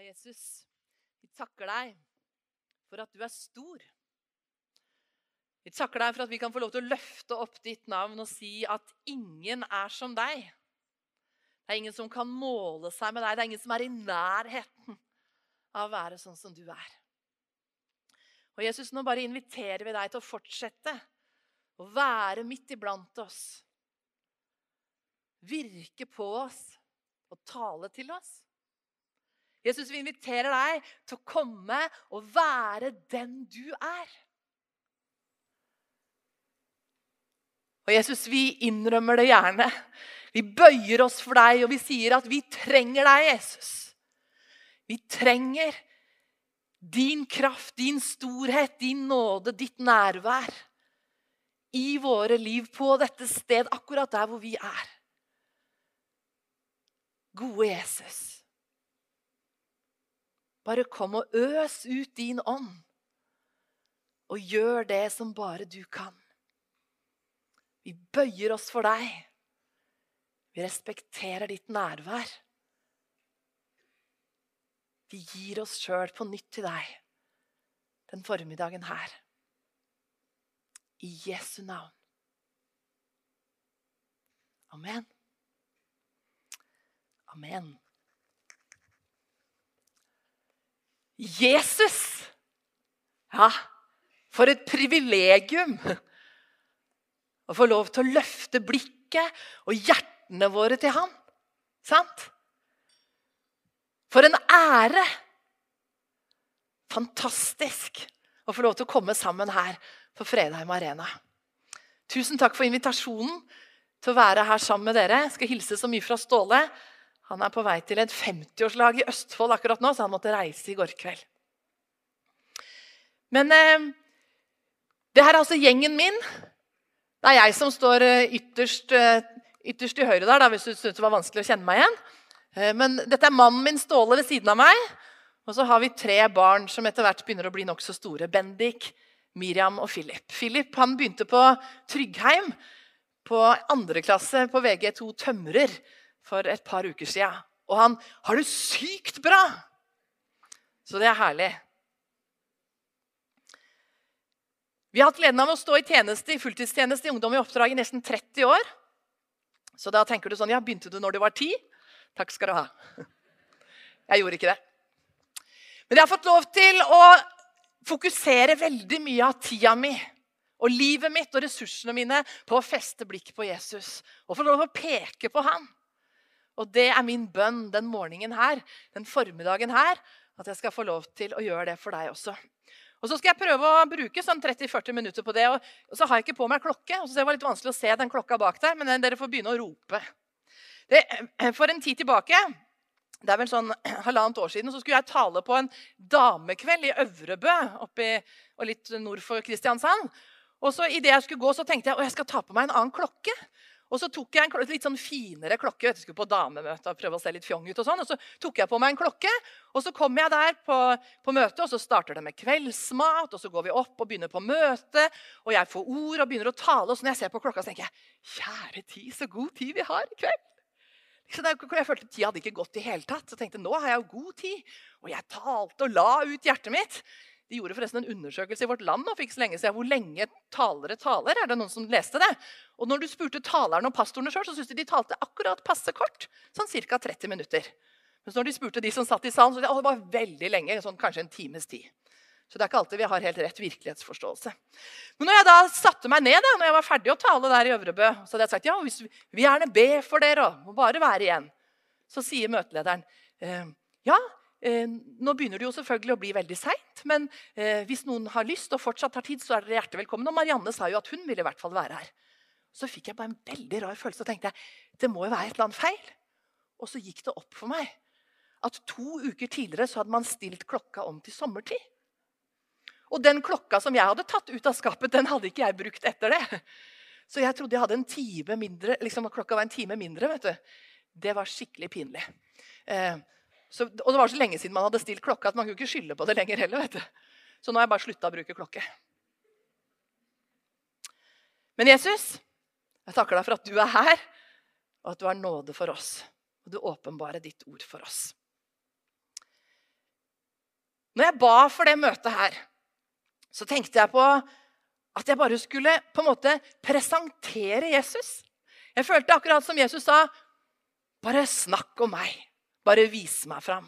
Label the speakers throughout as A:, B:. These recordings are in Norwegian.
A: Ja, Jesus, vi takker deg for at du er stor. Vi takker deg for at vi kan få lov til å løfte opp ditt navn og si at ingen er som deg. Det er ingen som kan måle seg med deg. Det er ingen som er i nærheten av å være sånn som du er. Og Jesus, nå bare inviterer vi deg til å fortsette å være midt iblant oss. Virke på oss og tale til oss. Jesus, vi inviterer deg til å komme og være den du er. Og Jesus, vi innrømmer det gjerne. Vi bøyer oss for deg, og vi sier at vi trenger deg, Jesus. Vi trenger din kraft, din storhet, din nåde, ditt nærvær i våre liv på dette sted, akkurat der hvor vi er. Gode Jesus. Bare kom og øs ut din ånd, og gjør det som bare du kan. Vi bøyer oss for deg. Vi respekterer ditt nærvær. Vi gir oss sjøl på nytt til deg den formiddagen her. I Jesu navn. Amen. Amen. Jesus! Ja, for et privilegium å få lov til å løfte blikket og hjertene våre til ham. Sant? For en ære! Fantastisk å få lov til å komme sammen her på Fredheim Arena. Tusen takk for invitasjonen til å være her sammen med dere. Jeg skal hilse så mye fra Ståle. Han er på vei til et 50-årslag i Østfold akkurat nå, så han måtte reise i går kveld. Men eh, det her er altså gjengen min. Det er jeg som står eh, ytterst, eh, ytterst til høyre der, da, hvis du syntes det var vanskelig å kjenne meg igjen. Eh, men dette er mannen min Ståle ved siden av meg. Og så har vi tre barn som etter hvert begynner å bli nokså store. Bendik, Miriam og Philip. Philip han begynte på Tryggheim på andre klasse på VG2 tømrer for et par uker sia. Og han har det sykt bra! Så det er herlig. Vi har hatt gleden av å stå i tjeneste, i fulltidstjeneste i Ungdom i oppdrag i nesten 30 år. Så da tenker du sånn Ja, begynte du når du var 10? Takk skal du ha. Jeg gjorde ikke det. Men jeg har fått lov til å fokusere veldig mye av tida mi og livet mitt og ressursene mine på å feste blikk på Jesus og få lov til å peke på han. Og det er min bønn den morgenen her, den formiddagen her, at jeg skal få lov til å gjøre det for deg også. Og Så skal jeg prøve å bruke sånn 30-40 minutter på det. Og, så har jeg ikke på meg klokke. og så Det var litt vanskelig å se den klokka bak der, men dere får begynne å rope. Det, for en tid tilbake, det er vel sånn halvannet år siden, så skulle jeg tale på en damekveld i Øvrebø oppe og litt nord for Kristiansand. Og så Idet jeg skulle gå, så tenkte jeg at jeg skal ta på meg en annen klokke. Og så tok jeg en litt sånn finere klokke. Jeg skulle på damemøte og prøve å se litt fjong ut. Og sånn, og så tok jeg på meg en klokke, og så kommer jeg der på, på møtet, og så starter det med kveldsmat. Og så går vi opp og begynner på møtet, og jeg får ord og begynner å tale. Og så når jeg ser på klokka, så tenker jeg kjære tid, så god tid vi har i kveld. Så jeg følte Tida hadde ikke gått i hele tatt. Så tenkte nå har jeg jo god tid. Og jeg talte og la ut hjertet mitt. De gjorde forresten en undersøkelse i Vårt Land og fikk så lenge siden hvor lenge talere taler. Er det noen som leste det? Og når du spurte talerne og pastorene sjøl, syntes de de talte akkurat passe kort. Sånn ca. 30 minutter. Mens når de spurte de som satt i salen, så det var veldig lenge. sånn Kanskje en times tid. Så det er ikke alltid vi har helt rett virkelighetsforståelse. Men når jeg da satte meg ned, da, når jeg var ferdig å tale der i Øvrebø, så hadde jeg sagt ja, hvis vi vil gjerne be for dere og bare være igjen. Så sier møtelederen «Eh, ja, Eh, nå begynner det jo selvfølgelig å bli veldig seint, men eh, hvis noen har lyst og fortsatt har tid, så er dere hjertelig velkommen. Og Marianne sa jo at hun ville i hvert fall være her. Så fikk jeg bare en veldig rar følelse og tenkte jeg, det må jo være et eller annet feil. Og så gikk det opp for meg at to uker tidligere så hadde man stilt klokka om til sommertid. Og den klokka som jeg hadde tatt ut av skapet, den hadde ikke jeg brukt etter det. Så jeg trodde jeg hadde en time mindre, liksom klokka var en time mindre. vet du. Det var skikkelig pinlig. Eh, så, og det var så lenge siden man hadde stilt klokka at man kunne ikke skylde på det lenger heller. vet du. Så nå har jeg bare slutta å bruke klokke. Men Jesus, jeg takker deg for at du er her, og at du har nåde for oss. Og du åpenbarer ditt ord for oss. Når jeg ba for det møtet her, så tenkte jeg på at jeg bare skulle på en måte presentere Jesus. Jeg følte akkurat som Jesus sa bare snakk om meg. Bare vis meg fram.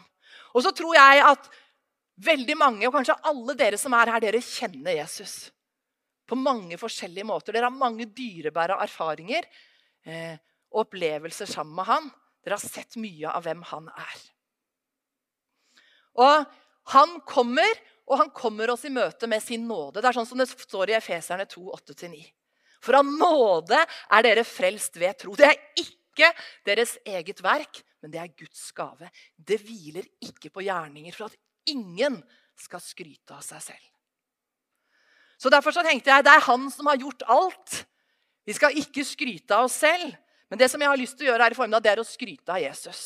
A: Og så tror jeg at veldig mange, og kanskje alle dere som er her, dere kjenner Jesus. På mange forskjellige måter. Dere har mange dyrebære erfaringer eh, opplevelser sammen med han. Dere har sett mye av hvem han er. Og han kommer, og han kommer oss i møte med sin nåde. Det er sånn som det står i Efeserne 2, 8-9. For av nåde er dere frelst ved tro. Det er ikke deres eget verk, men det er Guds gave. Det hviler ikke på gjerninger for at ingen skal skryte av seg selv. Så Derfor så tenkte jeg det er han som har gjort alt. Vi skal ikke skryte av oss selv. Men det som jeg har lyst til å gjøre her i formiddag, det er å skryte av Jesus.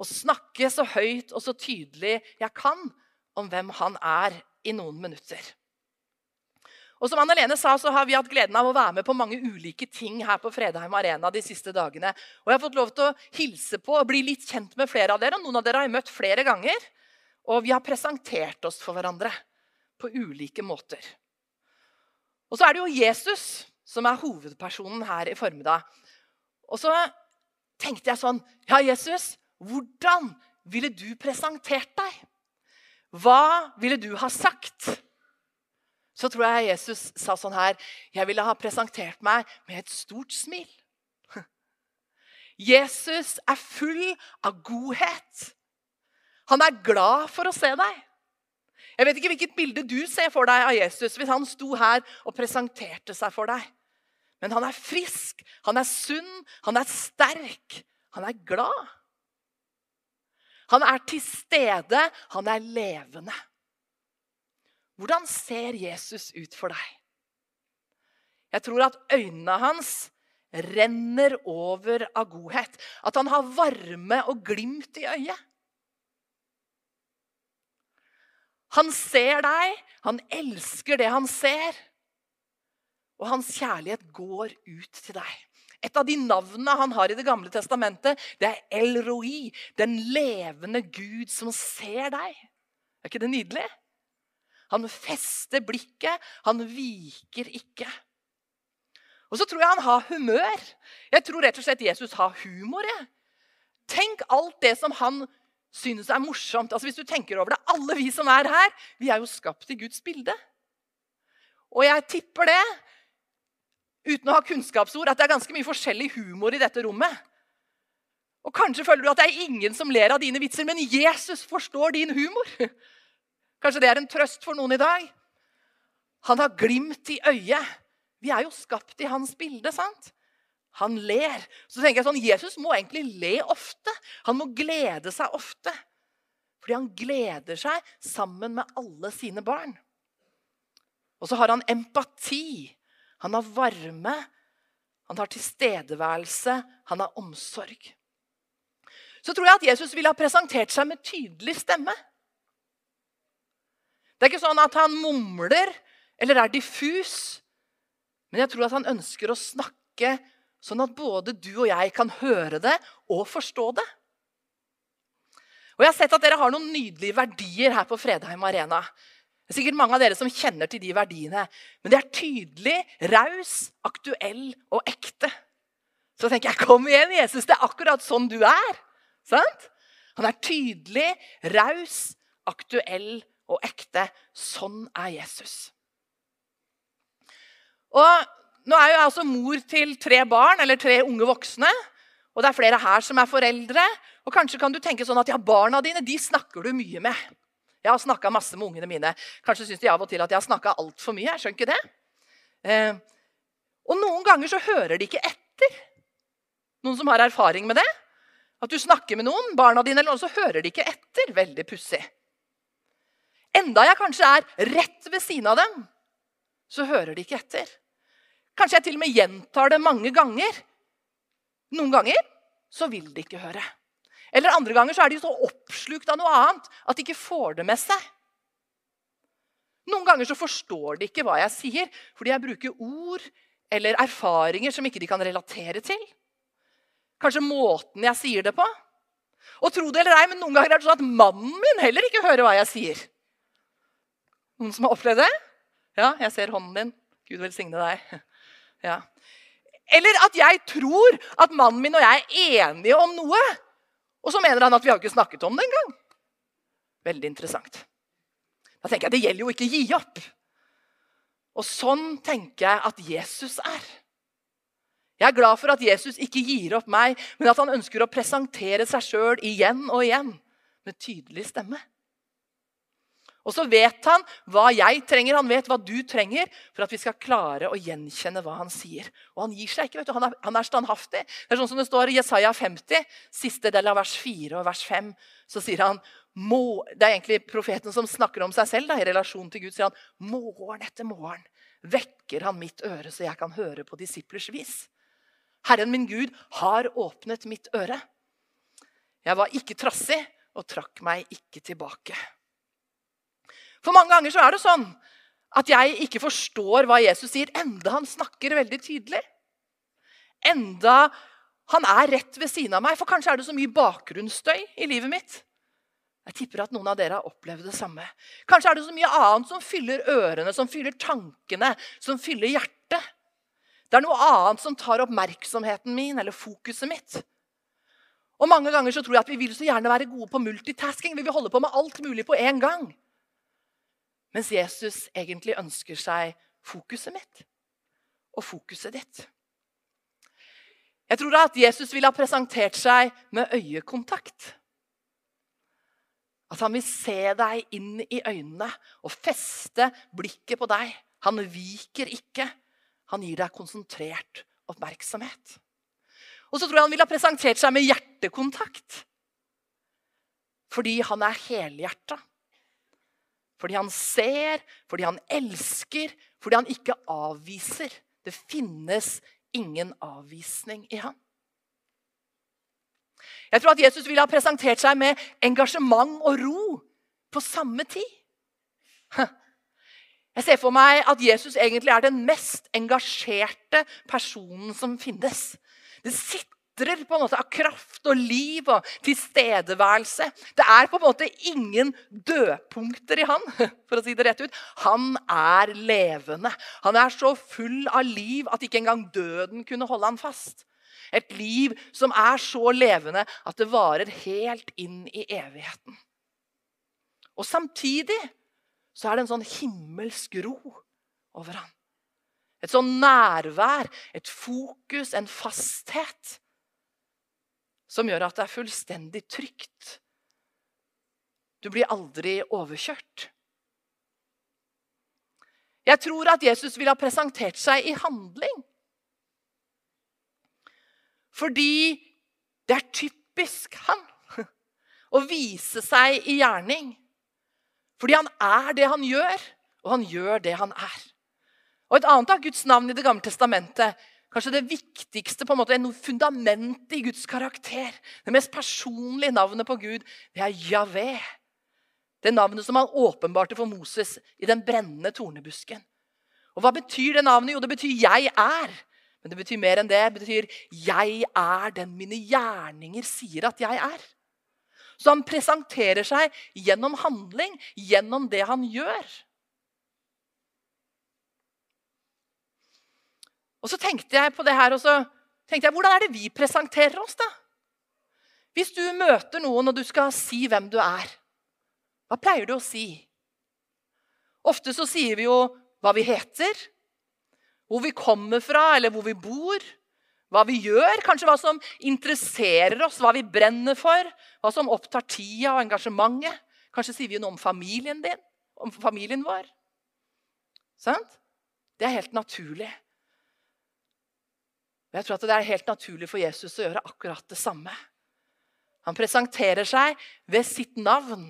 A: Og snakke så høyt og så tydelig jeg kan om hvem han er i noen minutter. Og som Anne-Lene sa, så har vi hatt gleden av å være med på mange ulike ting her på Fredheim Arena de siste dagene. Og jeg har fått lov til å hilse på og bli litt kjent med flere av dere. Noen av dere har jeg møtt flere ganger. Og vi har presentert oss for hverandre på ulike måter. Og så er det jo Jesus som er hovedpersonen her i formiddag. Og så tenkte jeg sånn Ja, Jesus, hvordan ville du presentert deg? Hva ville du ha sagt? Så tror jeg Jesus sa sånn her Jeg ville ha presentert meg med et stort smil. Jesus er full av godhet. Han er glad for å se deg. Jeg vet ikke hvilket bilde du ser for deg av Jesus hvis han sto her og presenterte seg for deg. Men han er frisk, han er sunn, han er sterk, han er glad. Han er til stede, han er levende. Hvordan ser Jesus ut for deg? Jeg tror at øynene hans renner over av godhet. At han har varme og glimt i øyet. Han ser deg, han elsker det han ser. Og hans kjærlighet går ut til deg. Et av de navnene han har i Det gamle testamentet, det er El Roi, den levende Gud som ser deg. Er ikke det nydelig? Han fester blikket, han viker ikke. Og så tror jeg han har humør. Jeg tror rett og slett Jesus har humor. Jeg. Tenk alt det som han synes er morsomt. Altså Hvis du tenker over det, Alle vi som er her, vi er jo skapt i Guds bilde. Og jeg tipper det, uten å ha kunnskapsord, at det er ganske mye forskjellig humor i dette rommet. Og Kanskje føler du at det er ingen som ler av dine vitser, men Jesus forstår din humor. Kanskje det er en trøst for noen i dag. Han har glimt i øyet. Vi er jo skapt i hans bilde. sant? Han ler. Så tenker jeg sånn, Jesus må egentlig le ofte. Han må glede seg ofte. Fordi han gleder seg sammen med alle sine barn. Og så har han empati. Han har varme. Han har tilstedeværelse. Han har omsorg. Så tror jeg at Jesus ville ha presentert seg med tydelig stemme. Det er ikke sånn at han mumler eller er diffus. Men jeg tror at han ønsker å snakke sånn at både du og jeg kan høre det og forstå det. Og Jeg har sett at dere har noen nydelige verdier her på Fredheim Arena. Det er sikkert mange av dere som kjenner til de verdiene. Men det er tydelig, raus, aktuell og ekte. Så tenker jeg, kom igjen, Jesus. Det er akkurat sånn du er. Sant? Han er tydelig, raus, aktuell og ekte. Sånn er Jesus. Og Nå er jeg altså mor til tre barn, eller tre unge voksne. Og det er flere her som er foreldre. Og kanskje kan du tenke sånn at ja, barna dine de snakker du mye med. Jeg har snakka masse med ungene mine. Kanskje syns de av og til at jeg har snakka altfor mye. Jeg skjønner ikke det. Eh, og noen ganger så hører de ikke etter. Noen som har erfaring med det? At du snakker med noen, barna dine, eller noen, så hører de ikke etter. Veldig pussig. Enda jeg kanskje er rett ved siden av dem, så hører de ikke etter. Kanskje jeg til og med gjentar det mange ganger. Noen ganger så vil de ikke høre. Eller andre ganger så er de så oppslukt av noe annet at de ikke får det med seg. Noen ganger så forstår de ikke hva jeg sier, fordi jeg bruker ord eller erfaringer som ikke de kan relatere til. Kanskje måten jeg sier det på. Og tro det eller ei, men noen ganger er det sånn at mannen min heller ikke hører hva jeg sier. Noen som har opplevd det? Ja, jeg ser hånden din. Gud velsigne deg. Ja. Eller at jeg tror at mannen min og jeg er enige om noe. Og så mener han at vi har ikke snakket om det engang. Veldig interessant. Da tenker jeg det gjelder jo ikke å gi opp. Og sånn tenker jeg at Jesus er. Jeg er glad for at Jesus ikke gir opp meg, men at han ønsker å presentere seg sjøl igjen og igjen med tydelig stemme. Og så vet han hva jeg trenger, han vet hva du trenger, for at vi skal klare å gjenkjenne hva han sier. Og han gir seg ikke. vet du, Han er, han er standhaftig. Det er sånn som det står i Jesaja 50, siste del av vers 4 og vers 5. Så sier han må, Det er egentlig profeten som snakker om seg selv da, i relasjon til Gud. sier han, Morgen etter morgen vekker han mitt øre, så jeg kan høre på disiplers vis. Herren min Gud har åpnet mitt øre. Jeg var ikke trassig og trakk meg ikke tilbake. For mange ganger så er det sånn at jeg ikke forstår hva Jesus sier, enda han snakker veldig tydelig. Enda han er rett ved siden av meg, for kanskje er det så mye bakgrunnsstøy i livet mitt. Jeg tipper at noen av dere har opplevd det samme. Kanskje er det så mye annet som fyller ørene, som fyller tankene, som fyller hjertet. Det er noe annet som tar oppmerksomheten min eller fokuset mitt. Og Mange ganger så tror jeg at vi vil så gjerne være gode på multitasking. Vi vil holde på med alt mulig på en gang. Mens Jesus egentlig ønsker seg fokuset mitt og fokuset ditt. Jeg tror da at Jesus ville ha presentert seg med øyekontakt. At han vil se deg inn i øynene og feste blikket på deg. Han viker ikke. Han gir deg konsentrert oppmerksomhet. Og så tror jeg han ville ha presentert seg med hjertekontakt. Fordi han er helhjerta. Fordi han ser, fordi han elsker, fordi han ikke avviser. Det finnes ingen avvisning i han. Jeg tror at Jesus ville ha presentert seg med engasjement og ro på samme tid. Jeg ser for meg at Jesus egentlig er den mest engasjerte personen som finnes. Det sitrer på en måte av kraft og liv og tilstedeværelse. Det er på en måte ingen dødpunkter i han, for å si det rett ut. Han er levende. Han er så full av liv at ikke engang døden kunne holde han fast. Et liv som er så levende at det varer helt inn i evigheten. Og samtidig så er det en sånn himmelsk ro over ham. Et sånn nærvær, et fokus, en fasthet som gjør at det er fullstendig trygt. Du blir aldri overkjørt. Jeg tror at Jesus ville ha presentert seg i handling. Fordi det er typisk han å vise seg i gjerning. Fordi han er det han gjør, og han gjør det han er. Og Et annet av Guds navn i Det gamle testamentet, kanskje det viktigste på en måte, noe fundamentet i Guds karakter, det mest personlige navnet på Gud, det er Javé. Det navnet som han åpenbarte for Moses i den brennende tornebusken. Og Hva betyr det navnet? Jo, det betyr 'jeg er'. Men det betyr mer enn det. Det betyr 'jeg er den mine gjerninger sier at jeg er'. Så han presenterer seg gjennom handling, gjennom det han gjør. Og så tenkte jeg på det her, og så tenkte jeg, hvordan er det vi presenterer oss, da? Hvis du møter noen, og du skal si hvem du er, hva pleier du å si? Ofte så sier vi jo hva vi heter, hvor vi kommer fra, eller hvor vi bor. Hva vi gjør, kanskje hva som interesserer oss, hva vi brenner for. Hva som opptar tida og engasjementet. Kanskje sier vi noe om familien din, om familien vår. Sant? Det er helt naturlig. Jeg tror at det er helt naturlig for Jesus å gjøre akkurat det samme. Han presenterer seg ved sitt navn.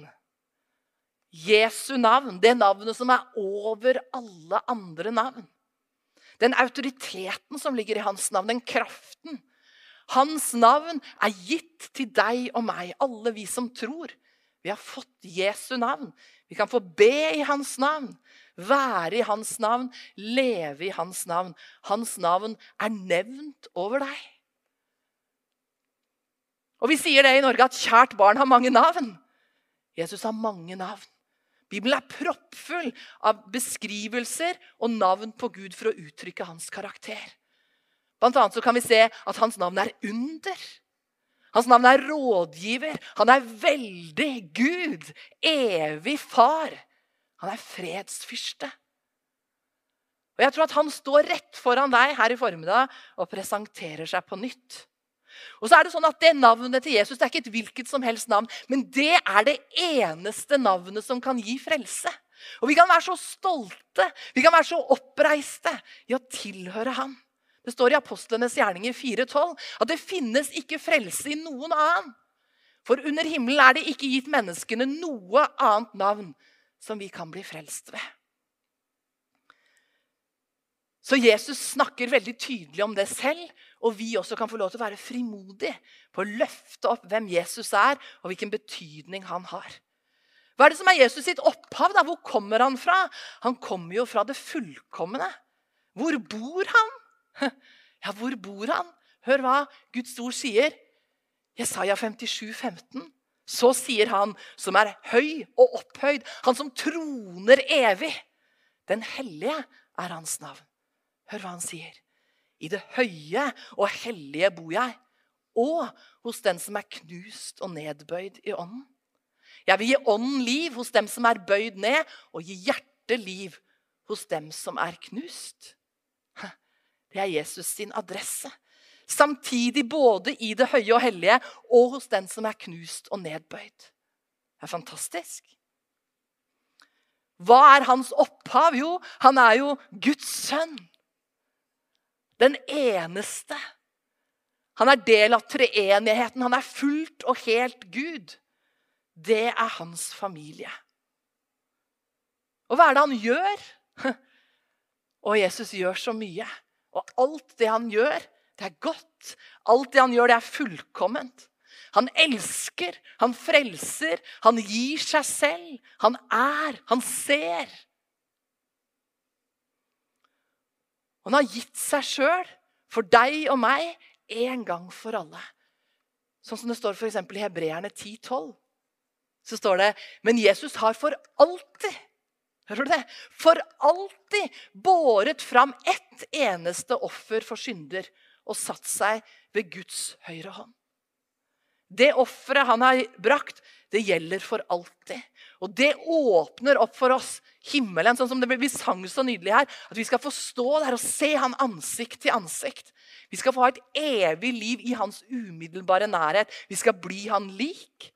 A: Jesu navn, det navnet som er over alle andre navn. Den autoriteten som ligger i hans navn, den kraften. Hans navn er gitt til deg og meg, alle vi som tror. Vi har fått Jesu navn. Vi kan få be i hans navn, være i hans navn, leve i hans navn. Hans navn er nevnt over deg. Og vi sier det i Norge at kjært barn har mange navn. Jesus har mange navn. Bibelen er proppfull av beskrivelser og navn på Gud for å uttrykke hans karakter. Blant annet så kan vi se at hans navn er under. Hans navn er rådgiver. Han er veldig Gud. Evig far. Han er fredsfyrste. Og Jeg tror at han står rett foran deg her i formiddag og presenterer seg på nytt. Og så er Det sånn at det navnet til Jesus det er ikke et hvilket som helst navn, men det er det eneste navnet som kan gi frelse. Og Vi kan være så stolte, vi kan være så oppreiste i å tilhøre ham. Det står i Apostlenes gjerninger 4,12 at det finnes ikke frelse i noen annen. For under himmelen er det ikke gitt menneskene noe annet navn som vi kan bli frelst ved. Så Jesus snakker veldig tydelig om det selv, og vi også kan få lov til å være frimodige på å løfte opp hvem Jesus er, og hvilken betydning han har. Hva er det som er Jesus sitt opphav? da? Hvor kommer han fra? Han kommer jo fra det fullkomne. Hvor bor han? Ja, hvor bor han? Hør hva Guds ord sier. Jesaja 57, 15. Så sier han som er høy og opphøyd, han som troner evig. Den hellige er hans navn. Hør hva han sier. I det høye og hellige bor jeg, og hos den som er knust og nedbøyd i ånden. Jeg vil gi ånden liv hos dem som er bøyd ned, og gi hjertet liv hos dem som er knust. Det er Jesus sin adresse. Samtidig både i det høye og hellige og hos den som er knust og nedbøyd. Det er fantastisk. Hva er hans opphav? Jo, han er jo Guds sønn. Den eneste. Han er del av treenigheten. Han er fullt og helt Gud. Det er hans familie. Og hva er det han gjør? Og Jesus gjør så mye. Og alt det han gjør, det er godt. Alt det han gjør, det er fullkomment. Han elsker, han frelser, han gir seg selv. Han er, han ser. Han har gitt seg sjøl for deg og meg en gang for alle. Sånn som det står for i Hebreerne 10,12. Så står det Men Jesus har for alltid Hører du det? For alltid båret fram ett eneste offer for synder og satt seg ved Guds høyre hånd. Det offeret han har brakt, det gjelder for alltid. Og det åpner opp for oss himmelen, sånn som det vi sang så nydelig her. At vi skal få stå der og se han ansikt til ansikt. Vi skal få ha et evig liv i hans umiddelbare nærhet. Vi skal bli han lik.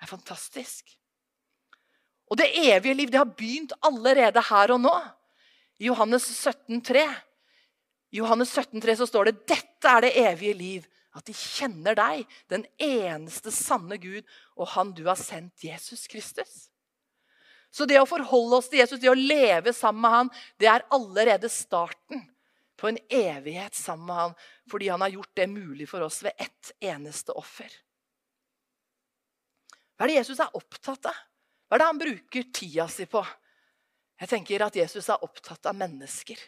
A: Det er fantastisk. Og det evige liv det har begynt allerede her og nå. I Johannes 17, 17,3 Johannes 17, 17,3 så står det dette er det evige liv at de kjenner deg, den eneste sanne Gud, og han du har sendt, Jesus Kristus. Så det å forholde oss til Jesus, det å leve sammen med han, det er allerede starten på en evighet sammen med han, fordi han har gjort det mulig for oss ved ett eneste offer. Hva er det Jesus er opptatt av? Hva er det han bruker tida si på? Jeg tenker at Jesus er opptatt av mennesker.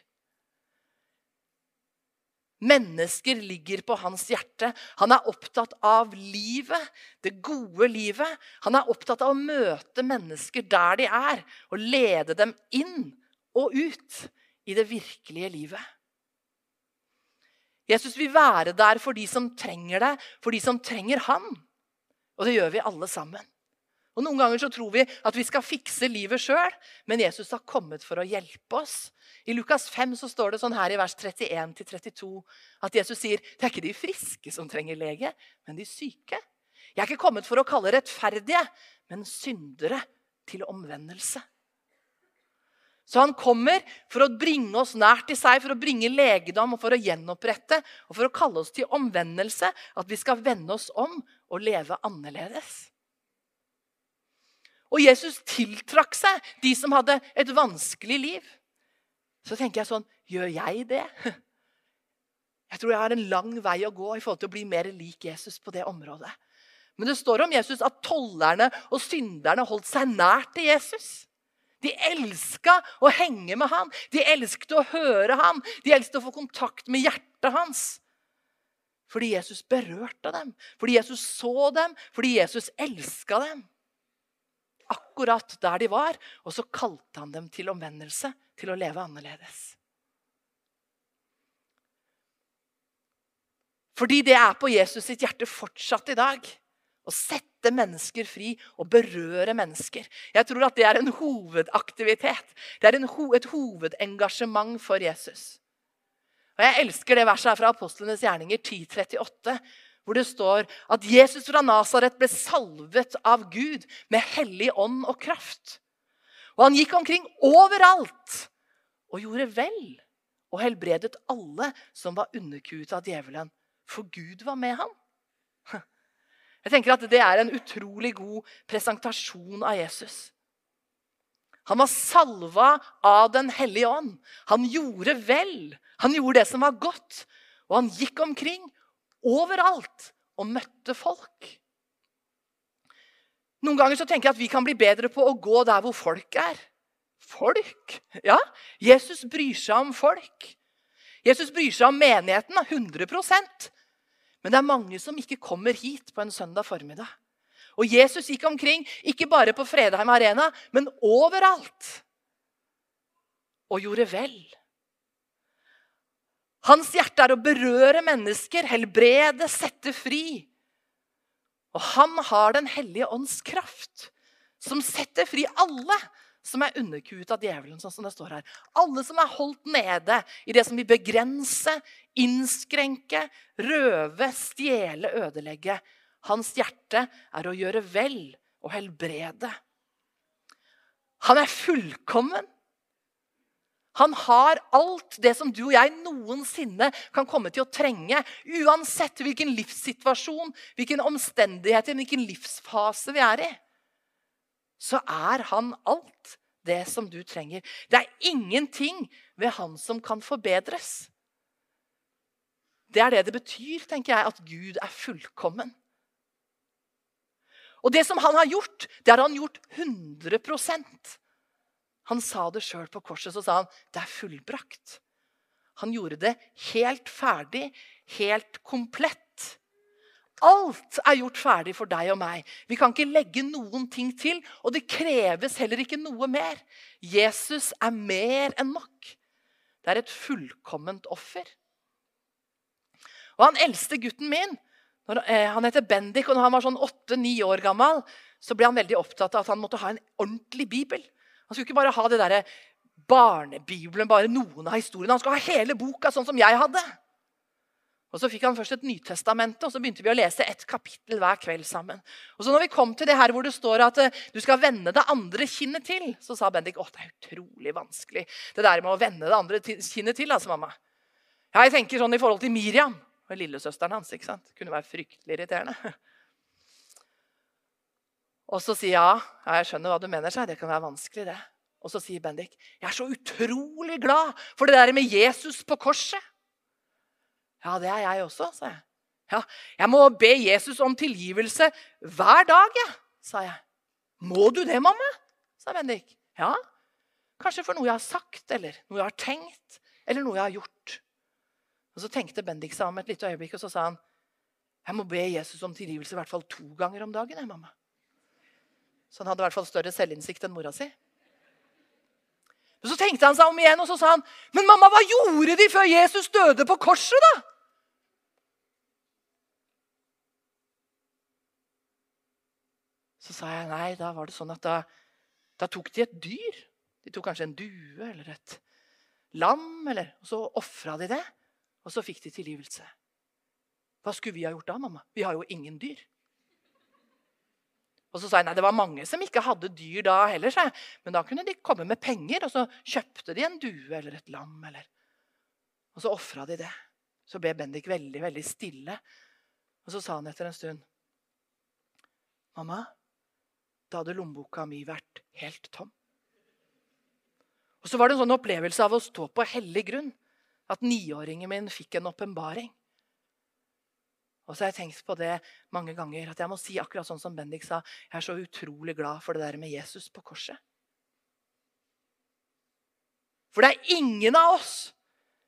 A: Mennesker ligger på hans hjerte. Han er opptatt av livet, det gode livet. Han er opptatt av å møte mennesker der de er, og lede dem inn og ut i det virkelige livet. Jesus vil være der for de som trenger det, for de som trenger han. Og det gjør vi alle sammen. Og Noen ganger så tror vi at vi skal fikse livet sjøl, men Jesus har kommet for å hjelpe oss. I Lukas 5 så står det sånn her i vers 31-32 at Jesus sier det er ikke de friske som trenger lege, men de syke. Jeg er ikke kommet for å kalle rettferdige, men syndere til omvendelse. Så han kommer for å bringe oss nær til seg, for å bringe legedom og for å gjenopprette og for å kalle oss til omvendelse. At vi skal vende oss om og leve annerledes. Og Jesus tiltrakk seg de som hadde et vanskelig liv. Så tenker jeg sånn Gjør jeg det? Jeg tror jeg har en lang vei å gå i forhold til å bli mer lik Jesus på det området. Men det står om Jesus at tollerne og synderne holdt seg nær til Jesus. De elska å henge med ham. De elsket å høre ham. De elsket å få kontakt med hjertet hans. Fordi Jesus berørte dem, fordi Jesus så dem, fordi Jesus elska dem. Akkurat der de var. Og så kalte han dem til omvendelse, til å leve annerledes. Fordi det er på Jesus sitt hjerte fortsatt i dag. Å sette mennesker fri og berøre mennesker. Jeg tror at det er en hovedaktivitet. Det er ho et hovedengasjement for Jesus. Og Jeg elsker det verset her fra Apostlenes gjerninger 1038, hvor det står at Jesus fra Nasaret ble salvet av Gud med hellig ånd og kraft. Og han gikk omkring overalt og gjorde vel og helbredet alle som var underkuet av djevelen, for Gud var med ham. Jeg tenker at Det er en utrolig god presentasjon av Jesus. Han var salva av Den hellige ånd. Han gjorde vel. Han gjorde det som var godt. Og han gikk omkring overalt og møtte folk. Noen ganger så tenker jeg at vi kan bli bedre på å gå der hvor folk er. Folk? Ja, Jesus bryr seg om folk. Jesus bryr seg om menigheten 100% Men det er mange som ikke kommer hit på en søndag formiddag. Og Jesus gikk omkring, ikke bare på Fredheim Arena, men overalt. Og gjorde vel. Hans hjerte er å berøre mennesker, helbrede, sette fri. Og han har Den hellige ånds kraft, som setter fri alle som er underkuet av djevelen. sånn som det står her. Alle som er holdt nede i det som vil begrense, innskrenke, røve, stjele, ødelegge. Hans hjerte er å gjøre vel og helbrede. Han er fullkommen. Han har alt det som du og jeg noensinne kan komme til å trenge. Uansett hvilken livssituasjon, hvilken omstendigheter, hvilken livsfase vi er i. Så er han alt det som du trenger. Det er ingenting ved han som kan forbedres. Det er det det betyr, tenker jeg, at Gud er fullkommen. Og det som han har gjort, det har han gjort 100 Han sa det sjøl på korset. Så sa han, 'Det er fullbrakt'. Han gjorde det helt ferdig, helt komplett. Alt er gjort ferdig for deg og meg. Vi kan ikke legge noen ting til, og det kreves heller ikke noe mer. Jesus er mer enn nok. Det er et fullkomment offer. Og han eldste gutten min eh, han heter Bendik, og når han var sånn åtte-ni år gammel, så ble han veldig opptatt av at han måtte ha en ordentlig bibel. Han skulle ikke bare ha det der barnebibelen, bare noen av historiene. Han skulle ha hele boka, sånn som jeg hadde. Og Så fikk han først et Nytestamente, og så begynte vi å lese ett kapittel hver kveld sammen. Og så når vi kom til det her hvor det står at uh, du skal vende det andre kinnet til, så sa Bendik at det er utrolig vanskelig det der med å vende det andre kinnet til. altså mamma. Ja, jeg tenker sånn i forhold til Miriam og lillesøsteren hans. ikke sant? Det kunne være fryktelig irriterende. Og så sier jeg ja, jeg skjønner hva du mener, seg. det kan være vanskelig. det. Og så sier Bendik jeg er så utrolig glad for det der med Jesus på korset. Ja, det er jeg også, sa jeg. Ja, Jeg må be Jesus om tilgivelse hver dag, jeg, sa jeg. Må du det, mamma? sa Bendik. Ja, kanskje for noe jeg har sagt, eller noe jeg har tenkt, eller noe jeg har gjort. Og Så tenkte Bendik seg om et lite øyeblikk, og så sa han jeg må be Jesus om tilgivelse i hvert fall to ganger om dagen. Jeg, mamma. Så han hadde i hvert fall større selvinnsikt enn mora si. Men Så tenkte han seg om igjen og så sa han, men mamma, hva gjorde de før Jesus døde på korset? da? Så sa jeg nei, da var det sånn at da, da tok de et dyr. De tok kanskje en due eller et lam, eller, og så ofra de det. Og så fikk de tilgivelse. Hva skulle vi ha gjort da, mamma? Vi har jo ingen dyr. Og så sa jeg nei, det var mange som ikke hadde dyr da heller. Så Men da kunne de komme med penger, og så kjøpte de en due eller et lam. Eller. Og så ofra de det. Så ble Bendik veldig, veldig stille. Og så sa han etter en stund Mamma, da hadde lommeboka mi vært helt tom. Og så var det en sånn opplevelse av å stå på hellig grunn at niåringen min fikk en åpenbaring. Og så har jeg tenkt på det mange ganger, at jeg må si akkurat sånn som Bendik sa. Jeg er så utrolig glad for det der med Jesus på korset. For det er ingen av oss,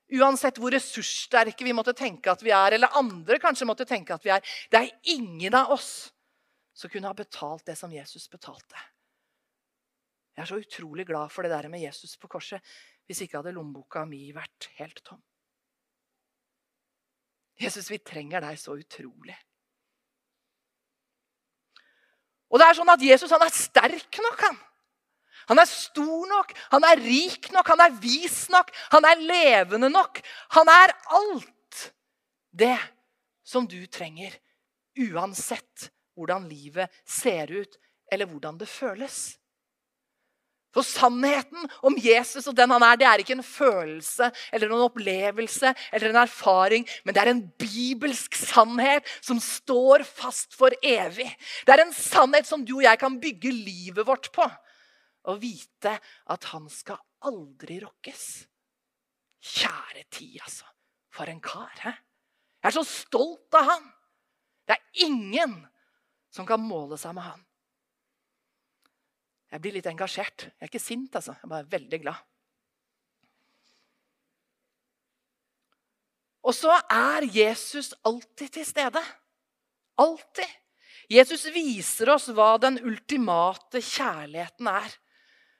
A: Uansett hvor ressurssterke vi måtte tenke at vi er, eller andre kanskje måtte tenke at vi er. Det er ingen av oss som kunne ha betalt det som Jesus betalte. Jeg er så utrolig glad for det der med Jesus på korset. Hvis ikke hadde lommeboka mi vært helt tom. Jesus, vi trenger deg så utrolig. Og det er sånn at Jesus han er sterk nok. han. Han er stor nok, han er rik nok, han er vis nok, han er levende nok. Han er alt det som du trenger, uansett hvordan livet ser ut, eller hvordan det føles. For sannheten om Jesus og den han er, det er ikke en følelse eller en opplevelse eller en erfaring, men det er en bibelsk sannhet som står fast for evig. Det er en sannhet som du og jeg kan bygge livet vårt på og vite at han skal aldri rokkes. Kjære tid, altså. For en kar. He? Jeg er så stolt av han. Det er ingen som kan måle seg med han. Jeg blir litt engasjert. Jeg er ikke sint, altså. Jeg er bare veldig glad. Og så er Jesus alltid til stede. Alltid. Jesus viser oss hva den ultimate kjærligheten er.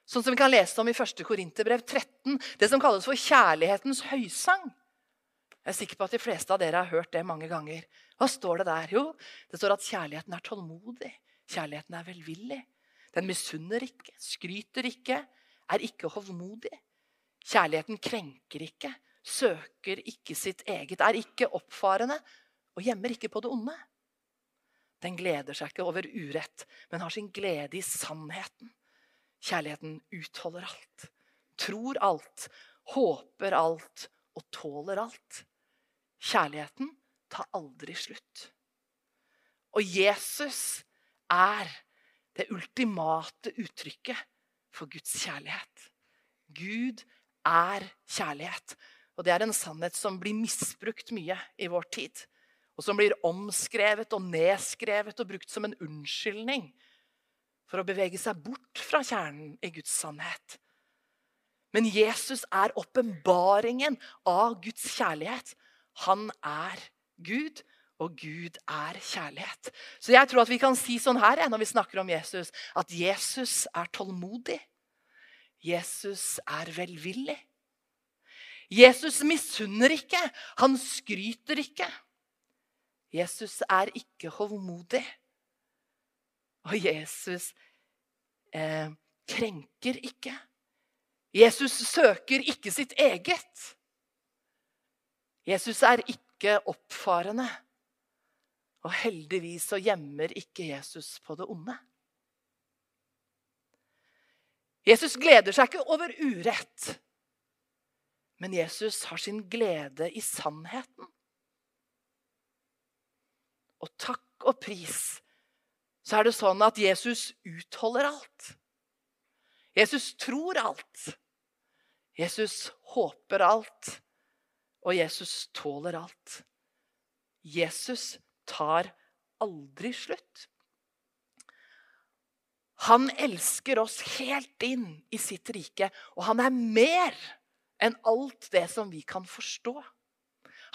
A: Sånn som vi kan lese om i 1. Korinterbrev 13, det som kalles for kjærlighetens høysang. Jeg er sikker på at de fleste av dere har hørt det mange ganger. Hva står det der? Jo, det står at kjærligheten er tålmodig. Kjærligheten er velvillig. Den misunner ikke, skryter ikke, er ikke hovmodig. Kjærligheten krenker ikke, søker ikke sitt eget, er ikke oppfarende og gjemmer ikke på det onde. Den gleder seg ikke over urett, men har sin glede i sannheten. Kjærligheten utholder alt, tror alt, håper alt og tåler alt. Kjærligheten tar aldri slutt. Og Jesus er det ultimate uttrykket for Guds kjærlighet. Gud er kjærlighet. Og det er en sannhet som blir misbrukt mye i vår tid. Og som blir omskrevet og nedskrevet og brukt som en unnskyldning for å bevege seg bort fra kjernen i Guds sannhet. Men Jesus er åpenbaringen av Guds kjærlighet. Han er Gud, og Gud er kjærlighet. Så jeg tror at vi kan si sånn her når vi snakker om Jesus, at Jesus er tålmodig. Jesus er velvillig. Jesus misunner ikke. Han skryter ikke. Jesus er ikke hovmodig. Og Jesus eh, krenker ikke. Jesus søker ikke sitt eget. Jesus er ikke oppfarende. Og heldigvis så gjemmer ikke Jesus på det onde. Jesus gleder seg ikke over urett, men Jesus har sin glede i sannheten. Og takk og pris så er det sånn at Jesus utholder alt. Jesus tror alt. Jesus håper alt. Og Jesus tåler alt. Jesus tar aldri slutt. Han elsker oss helt inn i sitt rike, og han er mer enn alt det som vi kan forstå.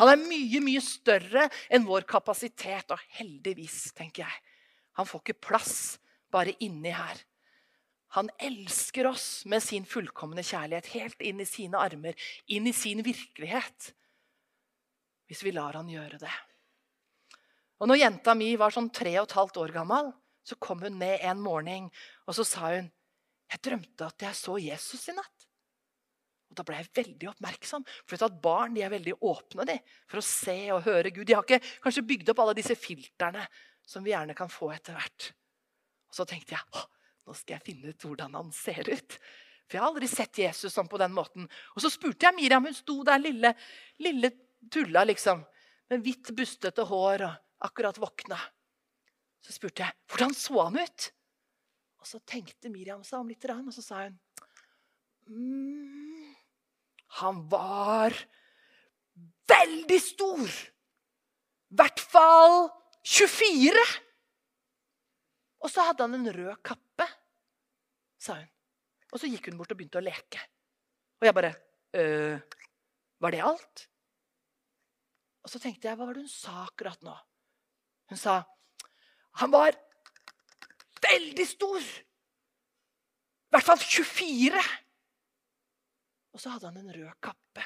A: Han er mye, mye større enn vår kapasitet, og heldigvis, tenker jeg. Han får ikke plass bare inni her. Han elsker oss med sin fullkomne kjærlighet helt inn i sine armer, inn i sin virkelighet. Hvis vi lar han gjøre det. Og når jenta mi var sånn tre og et halvt år gammel, så kom hun ned en morgen og så sa hun, 'Jeg drømte at jeg så Jesus i natt.' Og Da ble jeg veldig oppmerksom. For at Barn de er veldig åpne de, for å se og høre Gud. De har ikke kanskje bygd opp alle disse filterne som vi gjerne kan få etter hvert. Og så tenkte jeg nå skal jeg finne ut hvordan han ser ut. For jeg har aldri sett Jesus sånn på den måten. Og så spurte jeg Miriam. Hun sto der lille, lille tulla, liksom. Med hvitt, bustete hår og akkurat våkna. Så spurte jeg hvordan så han ut. Og så tenkte Miriam seg om litt, og så sa hun mm, Han var veldig stor. I hvert fall 24! Og så hadde han en rød kappe, sa hun. Og så gikk hun bort og begynte å leke. Og jeg bare øh, Var det alt? Og så tenkte jeg, hva var det hun sa akkurat nå? Hun sa han var veldig stor. I hvert fall 24. Og så hadde han en rød kappe.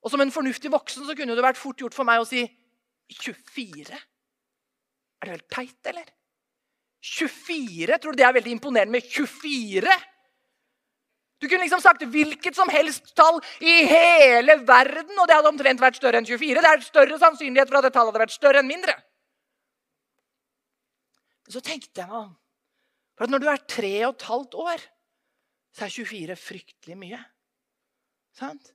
A: Og som en fornuftig voksen så kunne det vært fort gjort for meg å si 24. Er det helt teit, eller? 24? Tror du det er veldig imponerende med 24? Du kunne liksom sagt hvilket som helst tall i hele verden, og det hadde omtrent vært større enn 24. Det er større sannsynlighet for at det tallet hadde vært større enn mindre. Så tenkte jeg meg om. For at når du er tre og et halvt år, så er 24 fryktelig mye. Sant?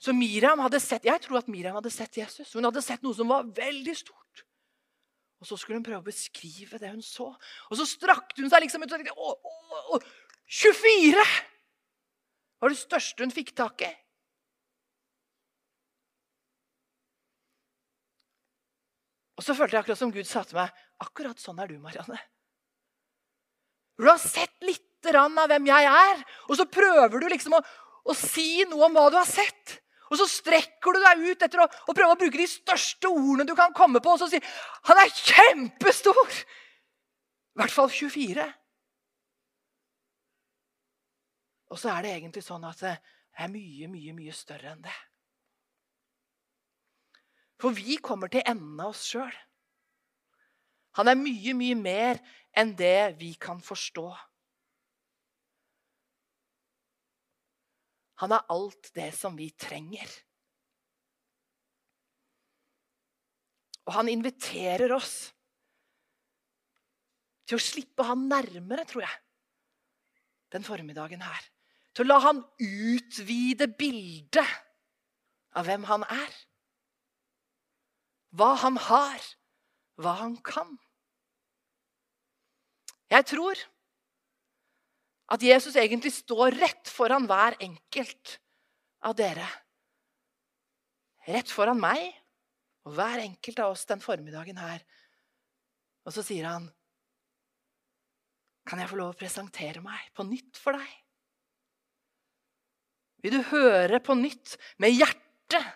A: Så Miriam hadde sett, Jeg tror at Miriam hadde sett Jesus. Hun hadde sett noe som var veldig stort. Og så skulle hun prøve å beskrive det hun så. Og så strakte hun seg liksom ut og tenkte å, å, å, 24! var det største hun fikk tak i. Og så følte jeg akkurat som Gud sa til meg akkurat sånn er du, Marianne. Du har sett litt av hvem jeg er, og så prøver du liksom å, å si noe om hva du har sett. Og så strekker du deg ut etter å, å, prøve å bruke de største ordene du kan komme på. Og så sier han er kjempestor! I hvert fall 24. Og så er det egentlig sånn at det er mye, mye, mye større enn det. For vi kommer til enden av oss sjøl. Han er mye, mye mer enn det vi kan forstå. Han er alt det som vi trenger. Og han inviterer oss til å slippe han nærmere, tror jeg, den formiddagen her. Til å la han utvide bildet av hvem han er. Hva han har, hva han kan. Jeg tror at Jesus egentlig står rett foran hver enkelt av dere. Rett foran meg og hver enkelt av oss den formiddagen her. Og så sier han, 'Kan jeg få lov å presentere meg på nytt for deg?' Vil du høre på nytt, med hjertet,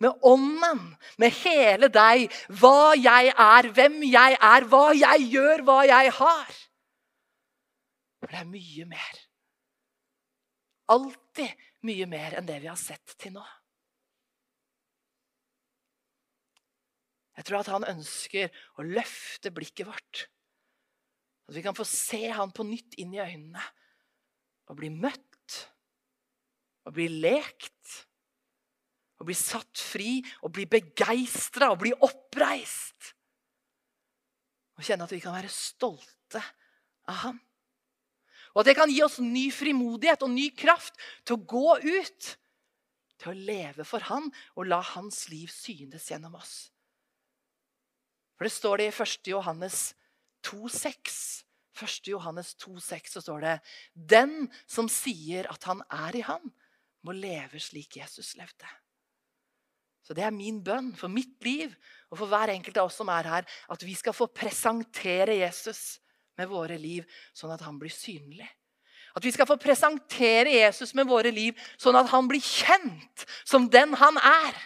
A: med ånden, med hele deg, hva jeg er, hvem jeg er, hva jeg gjør, hva jeg har? For det er mye mer. Alltid mye mer enn det vi har sett til nå. Jeg tror at han ønsker å løfte blikket vårt. At vi kan få se han på nytt inn i øynene og bli møtt og bli lekt. Og bli satt fri og bli begeistra og bli oppreist. Og kjenne at vi kan være stolte av ham. Og at det kan gi oss ny frimodighet og ny kraft til å gå ut. Til å leve for Han og la Hans liv synes gjennom oss. For det står det i 1. Johannes 2,6. 1. Johannes 2,6 så står det Den som sier at han er i ham, må leve slik Jesus levde. Så det er min bønn for mitt liv og for hver enkelt av oss som er her, at vi skal få presentere Jesus med våre liv, sånn at han blir synlig. At vi skal få presentere Jesus med våre liv, sånn at han blir kjent som den han er.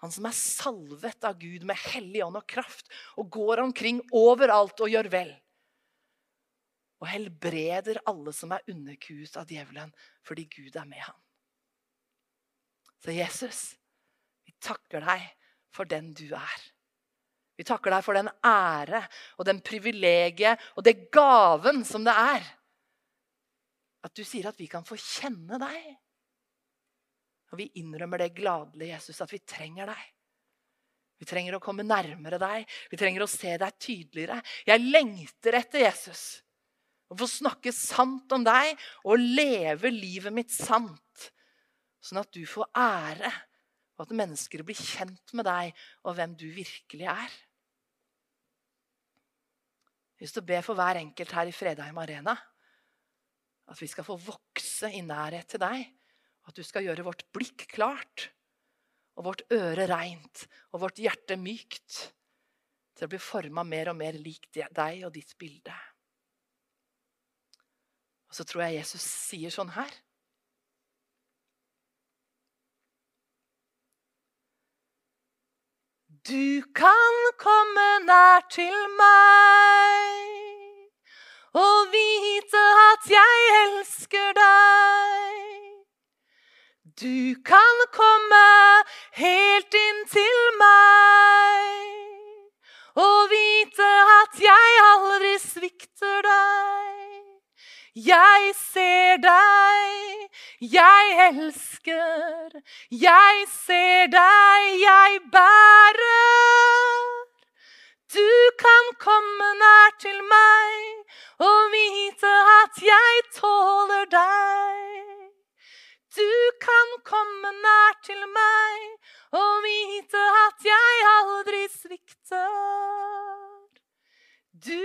A: Han som er salvet av Gud med hellig ånd og kraft og går omkring overalt og gjør vel. Og helbreder alle som er underkuet av djevelen, fordi Gud er med ham. Så Jesus, vi takker deg for den du er. Vi takker deg for den ære og den privilegiet og det gaven som det er. At du sier at vi kan få kjenne deg. Og vi innrømmer det gladelig, Jesus, at vi trenger deg. Vi trenger å komme nærmere deg. Vi trenger å se deg tydeligere. Jeg lengter etter Jesus. Å få snakke sant om deg og leve livet mitt sant. Sånn at du får ære, og at mennesker blir kjent med deg og hvem du virkelig er. Jeg har lyst be for hver enkelt her i Fredheim Arena. At vi skal få vokse i nærhet til deg. At du skal gjøre vårt blikk klart og vårt øre reint og vårt hjerte mykt til å bli forma mer og mer lik deg og ditt bilde. Og så tror jeg Jesus sier sånn her. Du kan komme nær til meg og vite at jeg elsker deg. Du kan komme helt inn til meg og vite at jeg aldri svikter deg. Jeg ser deg, jeg elsker. Jeg ser deg, jeg bærer. Du kan komme nær til meg og vite at jeg tåler deg. Du kan komme nær til meg og vite at jeg aldri svikter. Du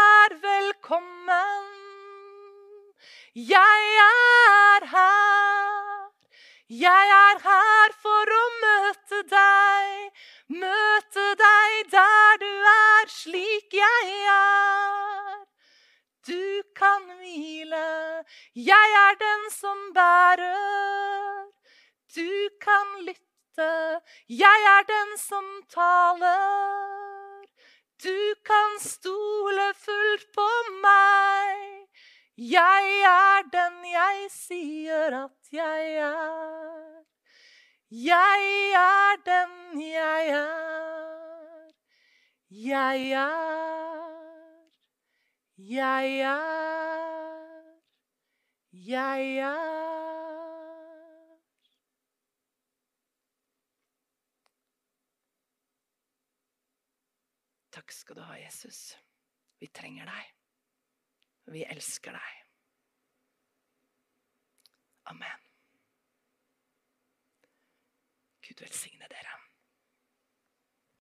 A: er velkommen. Jeg er her. Jeg er her for å møte deg, møte deg der du er, slik jeg er. Du kan hvile, jeg er den som bærer. Du kan lytte, jeg er den som taler. Du kan stole fullt på meg. Jeg er den jeg sier at jeg er. Jeg er den jeg er. Jeg er. Jeg er. Jeg er. Takk skal du ha, Jesus. Vi trenger deg. Vi elsker deg. Amen. Gud velsigne dere.